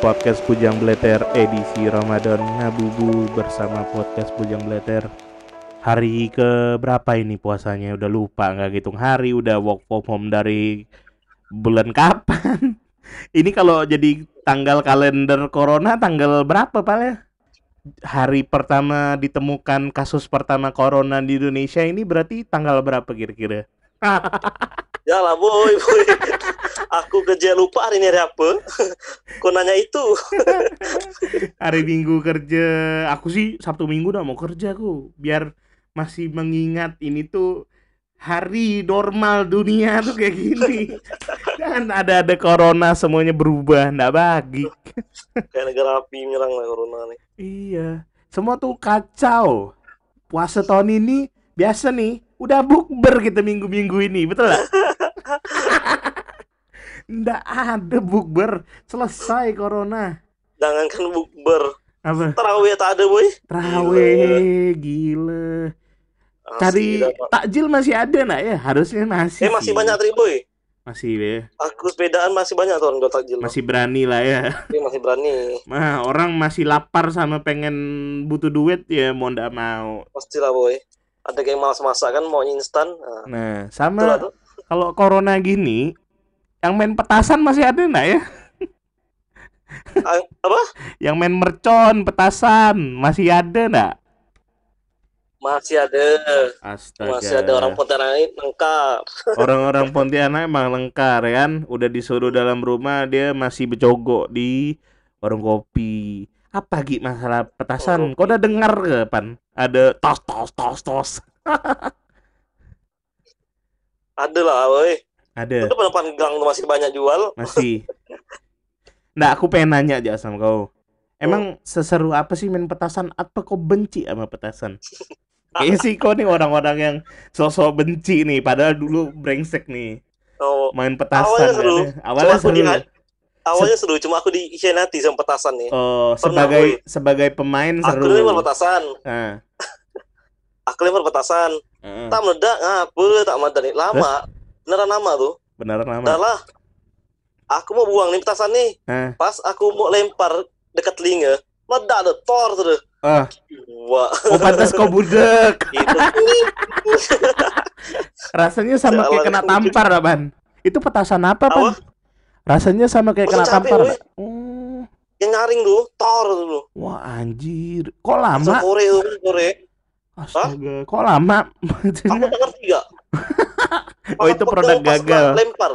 podcast Bujang Bleter edisi Ramadan Ngabubu bersama podcast Bujang Bleter. Hari ke berapa ini puasanya? Udah lupa nggak hitung hari, udah work from home dari bulan kapan? ini kalau jadi tanggal kalender corona tanggal berapa Pak ya? Hari pertama ditemukan kasus pertama corona di Indonesia ini berarti tanggal berapa kira-kira? Ya lah boy, boy. Aku kerja lupa hari ini hari apa. Kau nanya itu. hari Minggu kerja. Aku sih Sabtu Minggu udah mau kerja aku. Biar masih mengingat ini tuh hari normal dunia tuh kayak gini. Jangan ada ada corona semuanya berubah. Ndak bagi. Kayak negara api menyerang lah corona nih. iya. Semua tuh kacau. Puasa tahun ini biasa nih udah bukber kita minggu-minggu ini. Betul nggak ada bukber selesai corona Jangankan bukber. apa Tarawih tak ada boy. Terawih, gila. Asli Cari takjil masih ada nak ya? Harusnya masih. Eh masih sih. banyak tri boy. Masih ya. Aku sepedaan masih banyak tuh orang takjil. Masih berani lah ya. Tapi masih berani. Nah, orang masih lapar sama pengen butuh duit ya mau ndak mau. Pastilah boy. Ada kayak malas masak kan mau instan. Nah, Nah, sama kalau corona gini, yang main petasan masih ada nak ya? Ah, Apa? Yang main mercon, petasan masih ada ndak? Masih ada. Astaga. Masih ada orang Pontianak ini lengkap. Orang-orang Pontianak emang lengkar ya kan, udah disuruh dalam rumah dia masih bercogok di warung kopi. Apa Gi masalah petasan? Kau udah dengar ke pan? Ada tos tos tos tos. Ada lah boy. Ada Itu depan gang masih banyak jual. masih. Nggak, aku pengen nanya aja sama kau. Emang seseru apa sih main petasan? Apa kau benci sama petasan? Kayaknya sih kau nih orang-orang yang sosok benci nih, padahal dulu brengsek nih Oh, main petasan. Awalnya seru. kan ya. Awalnya Cuma aku seru. di- ya? awalnya seru, cuma aku dikhianati sama petasan nih. Oh, Pernah, sebagai boy. sebagai pemain Aku seru. lempar petasan. Nah, Aku lempar petasan. heeh. Tak meledak ngapa tak meledak. Lama. Beneran lama tuh. beneran lama. Udah lah. Aku mau buang nih petasan nih. Hah? Pas aku mau lempar dekat telinga, meledak ada tor tuh. Ah, Wah, oh pantas kau budek. Rasanya sama kayak kena tampar, Pan. Itu petasan apa, Apa? Pan? Rasanya sama kayak Masa kena capek, tampar. Oh, Yang nyaring tuh, tor tuh. wah anjir. Kok lama? Kore tuh, Kore. Astaga, kok lama? Aku tak ngerti gak? Oh, itu produk gagal. Lempar.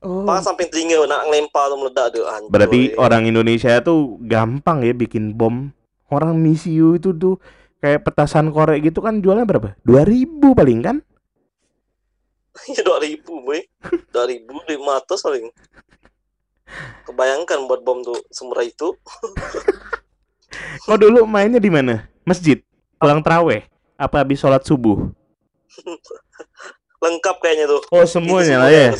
oh. Pas sampai telinga nak lempar tuh meledak tuh. Anjir, Berarti orang Indonesia tuh gampang ya bikin bom. Orang misiu itu tuh kayak petasan korek gitu kan jualnya berapa? 2000 paling kan? Iya dua ribu, boy. Dua ribu lima ratus paling. Kebayangkan buat bom tuh semurah itu. Kau dulu mainnya di mana? Masjid? Pulang teraweh? Apa habis sholat subuh? Lengkap kayaknya tuh. Oh semuanya lah ya.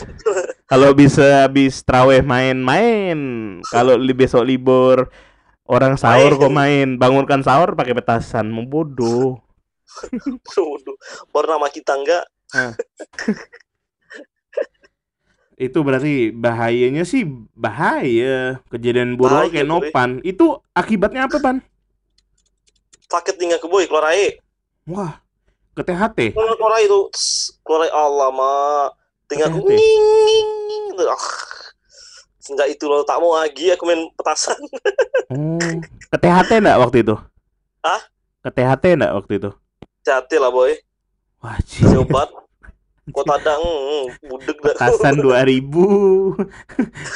Kalau bisa habis teraweh main-main. Kalau li besok libur orang sahur kok main. Bangunkan sahur pakai petasan. Membodoh. Waduh, baru nama kita enggak. Itu berarti bahayanya sih bahaya. Kejadian buruk kayak. Nopan. Itu akibatnya apa, Pan? Sakit tinggal ke boy, keluar air. Wah, ke THT. Keluar. Tss, Keluar Allah, mak. Tinggal aku nging, nging, nging. Ah. sejak itu lo tak mau lagi aku main petasan Oh, ke THT enggak waktu itu? Hah? Ke THT enggak waktu itu? hati lah boy Wajib. Sobat Kota dang hmm, budek dah Petasan 2000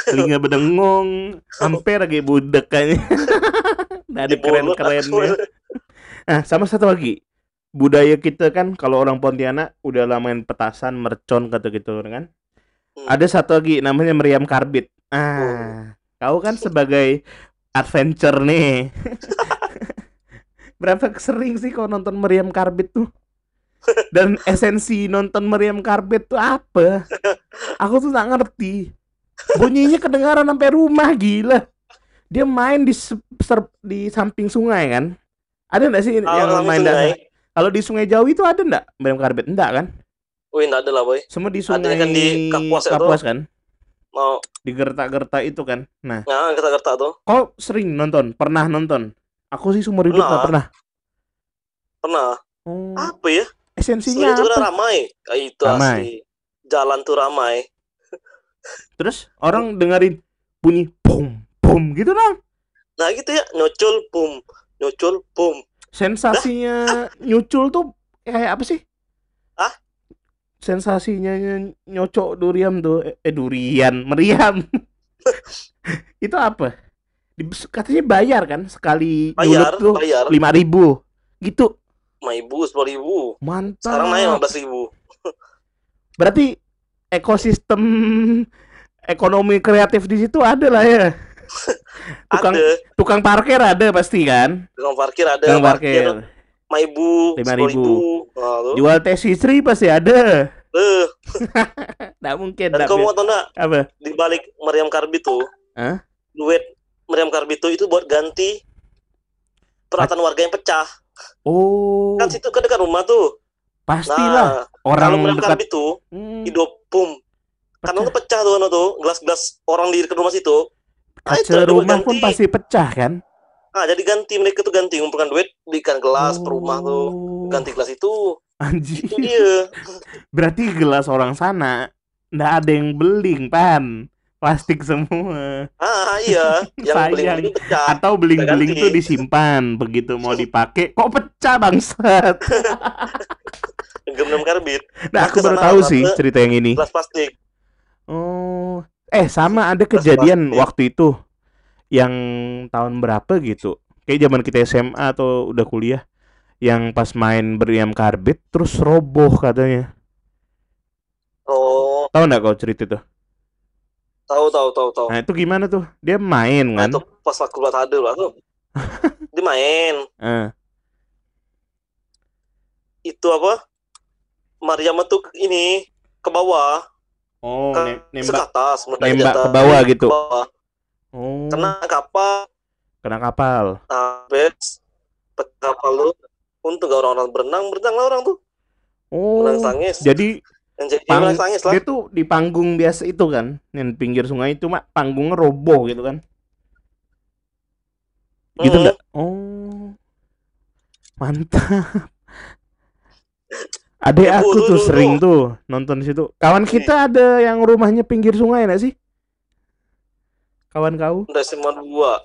Telinga bedengong Hampir lagi budek kayaknya Nggak ada keren-kerennya. Nah sama satu lagi Budaya kita kan Kalau orang Pontianak Udah lah main petasan Mercon kata gitu kan Hmm. Ada satu lagi Namanya meriam karbit Ah Kau kan sebagai Adventure nih Berapa sering sih kau nonton meriam karbit tuh? Dan esensi nonton meriam karbit tuh apa? Aku tuh tak ngerti. Bunyinya kedengaran sampai rumah gila. Dia main di ser- di samping sungai kan? Ada nggak sih Ah, yang main sungai. Kalau di Sungai Jawi itu ada nggak meriam karbit? Enggak kan? Wih nggak ada lah boy Semua di Ada Sungai kan di Kapuas itu. Kapuas kan? Mau Di gertak-gertak itu kan. Nah, Nah kerta-kerta tuh kau sering nonton? Pernah nonton? Aku sih seumur hidup nggak pernah. Pernah Oh, Apa ya esensinya Soalnya itu kan ramai Ah, Itu Ramai. asli Jalan tuh ramai Terus orang dengerin bunyi bom bom gitu dong. Nah gitu ya Nyocul boom Nyocul boom Sensasinya nyucul tuh kayak apa sih? Hah? Sensasinya ny- nyocok durian tuh eh, eh, durian meriam. itu apa? Di, katanya bayar kan sekali Bayar tuh Bayar lima ribu gitu. lima ribu sepuluh ribu Mantap. sekarang naik lima belas ribu Berarti ekosistem ekonomi kreatif di situ ada lah ya. Tukang ada tukang parkir ada pasti kan? tukang parkir ada Tukang parkir parkir. lima ribu Lima ribu. nah, tuh. Jual tes istri pasti ada. Eh, Nggak mungkin. dan kamu mau tau nggak apa? di balik meriam karbit tuh Hah? duit meriam karbit tuh itu buat ganti peralatan warga yang pecah Oh, kan situ kan dekat rumah tuh pastilah nah orang kalau meriam dekat. karbit tuh Hmm, hidup kan pecah. itu pecah tuh ano tuh gelas-gelas orang di dekat rumah situ itu Kaca ada rumah pun pasti pecah kan? ah jadi ganti mereka tuh ganti ngumpulkan duit belikan gelas per rumah tuh Oh, ganti gelas itu Anjing. itu dia Berarti gelas orang sana nggak ada yang beling pan. Plastik semua. ah iya yang beli Sayang. itu pecah Atau beling-beling tuh disimpan begitu mau dipakai kok pecah bangsat. gemdem karbit Nah, aku baru tahu sih cerita yang ini. gelas plastik Oh, eh sama ada kejadian plastik. waktu itu yang tahun berapa gitu. Kayak zaman kita SMA atau udah kuliah yang pas main beriam karbit terus roboh katanya. oh Tahu nggak kau cerita itu? tahu tahu tahu tahu Nah, itu gimana tuh? Dia main Nah, kan? itu pas aku buat ada lah tuh dia main Eh, itu apa Mariam tuh ini ke bawah Oh, ke nem- ke nembak atas nembak ke bawah gitu. Ke bawah. Oh, kena kapal kena kapal. habis pecah kapal tuh untung gak orang-orang berenang berenang lah orang tuh Oh, menang tangis jadi yang jadi pang- lah dia tuh di panggung biasa itu kan, yang pinggir sungai itu mak panggungnya roboh gitu kan. Gitu Mm. enggak? Oh. Mantap. Bu, aku tuh, tuh tuh, sering tuh nonton di situ. Kawan kita ada yang rumahnya pinggir sungai enggak sih? Kawan kau? udah SMA dua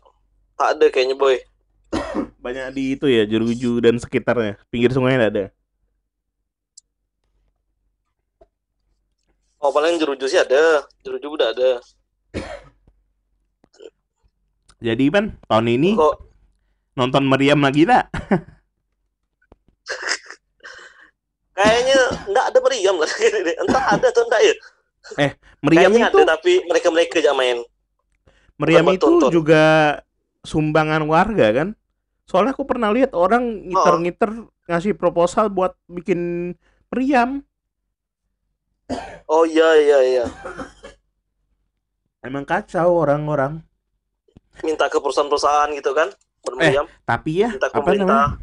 tak ada kayaknya boy Banyak di itu ya, Jeruju dan sekitarnya. Pinggir sungai enggak ada. oh paling jeruju sih ada jeruju udah ada Jadi kan tahun ini kok nonton meriam lagi enggak? kayaknya nggak ada meriam lah entah ada atau enggak ya Meriam kayaknya itu ada tapi mereka mereka aja main meriam itu tonton. juga sumbangan warga kan? Soalnya aku pernah lihat orang ngiter-ngiter ngasih proposal buat bikin meriam. oh iya iya iya Emang kacau orang-orang. minta ke perusahaan-perusahaan gitu kan bermeriam Tapi ya, minta apa namanya?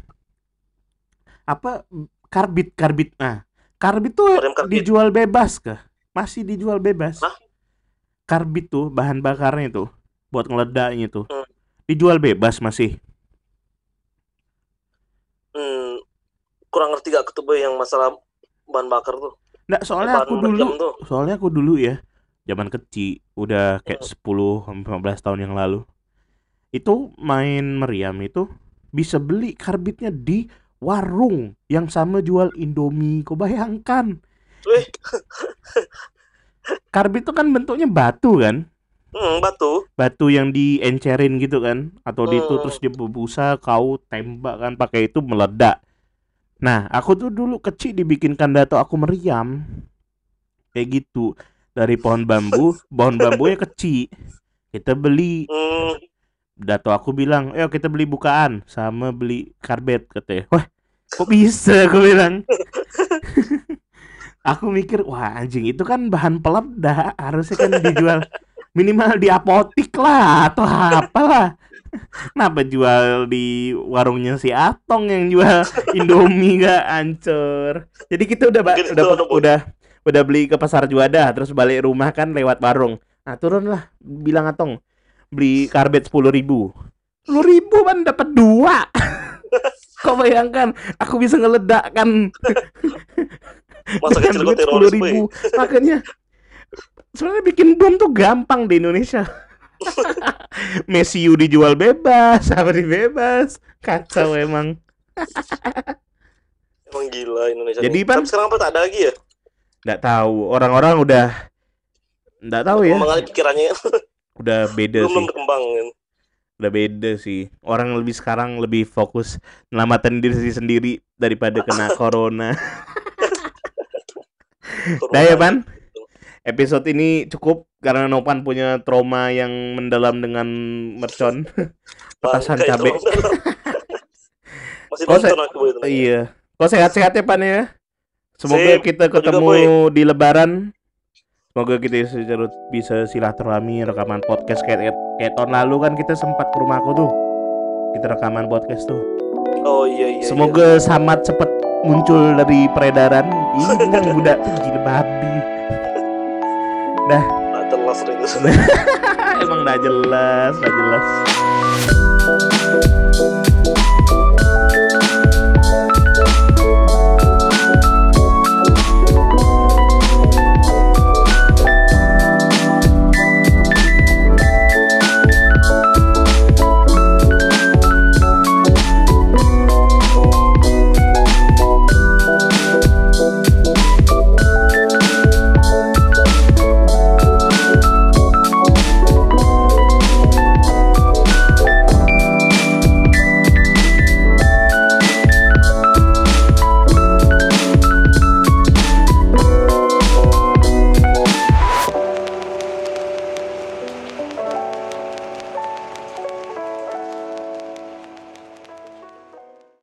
Apa karbit karbit. Nah, karbit tuh karbit. dijual bebas kah? Masih dijual bebas. Hah? Karbit tuh bahan bakarnya tuh buat ngeledaknya tuh. Hmm. Dijual bebas masih. hmm, kurang ngerti gak ketemu yang masalah bahan bakar tuh Nggak, soalnya bahan aku dulu tuh soalnya aku dulu ya zaman kecil, udah kayak 10 sampai 15 tahun yang lalu. Itu main meriam itu bisa beli karbitnya di warung yang sama jual Indomie. Kau bayangkan. Karbit itu kan bentuknya batu kan? hmm, batu. Batu yang diencerin gitu kan? Atau di itu Hmm. terus dia berbusa, kau tembak kan pakai itu meledak. Nah, aku tuh dulu kecil dibikinkan dato aku meriam. Kayak gitu. Dari pohon bambu, pohon bambunya kecil. Kita beli Hmm, dato aku bilang, "Ayo kita beli bukaan sama beli karbet," katanya. Wah, kok bisa aku bilang. aku mikir, wah anjing itu kan bahan peledak, harusnya kan dijual minimal di apotik lah atau apalah. Kenapa jual di warungnya si Atong yang jual Indomie gak ancur. Jadi kita udah Mungkin udah Boy. udah udah beli ke pasar Juanda terus balik rumah kan lewat warung. Nah, turun lah bilang Atong beli karbet sepuluh ribu. Sepuluh ribu kan dapat dua. Kau bayangkan aku bisa ngeledakkan masa kecil gue sepuluh teroris, ribu. Makanya sebenarnya bikin bom tuh gampang di Indonesia. Mesiu dijual bebas apa bebas. Kacau emang. Emang gila Indonesia. Jadi. Pan- sekarang apa? Tak ada lagi ya? nggak tahu. Orang-orang udah nggak tahu ya. Pikirannya udah beda belum sih belum berkembang kan. udah beda sih orang lebih sekarang lebih fokus menyelamatkan diri sendiri daripada kena corona Dah ya, Pan. Episode ini cukup karena Nopan punya trauma yang mendalam dengan mercon. Petasan cabe. Masih aku itu. Iya. Kok sehat-sehat ya, Pan ya? Semoga Sip. kita Kau juga, ketemu di lebaran. Semoga kita bisa, bisa silaturahmi rekaman podcast kayak, kayak tahun lalu kan kita sempat ke rumahku tuh. Kita rekaman podcast tuh. Oh iya iya. Semoga Samad cepet muncul dari peredaran. Ini kan budak tuh gila babi. iya. Nah, jelas. Emang udah jelas, udah jelas.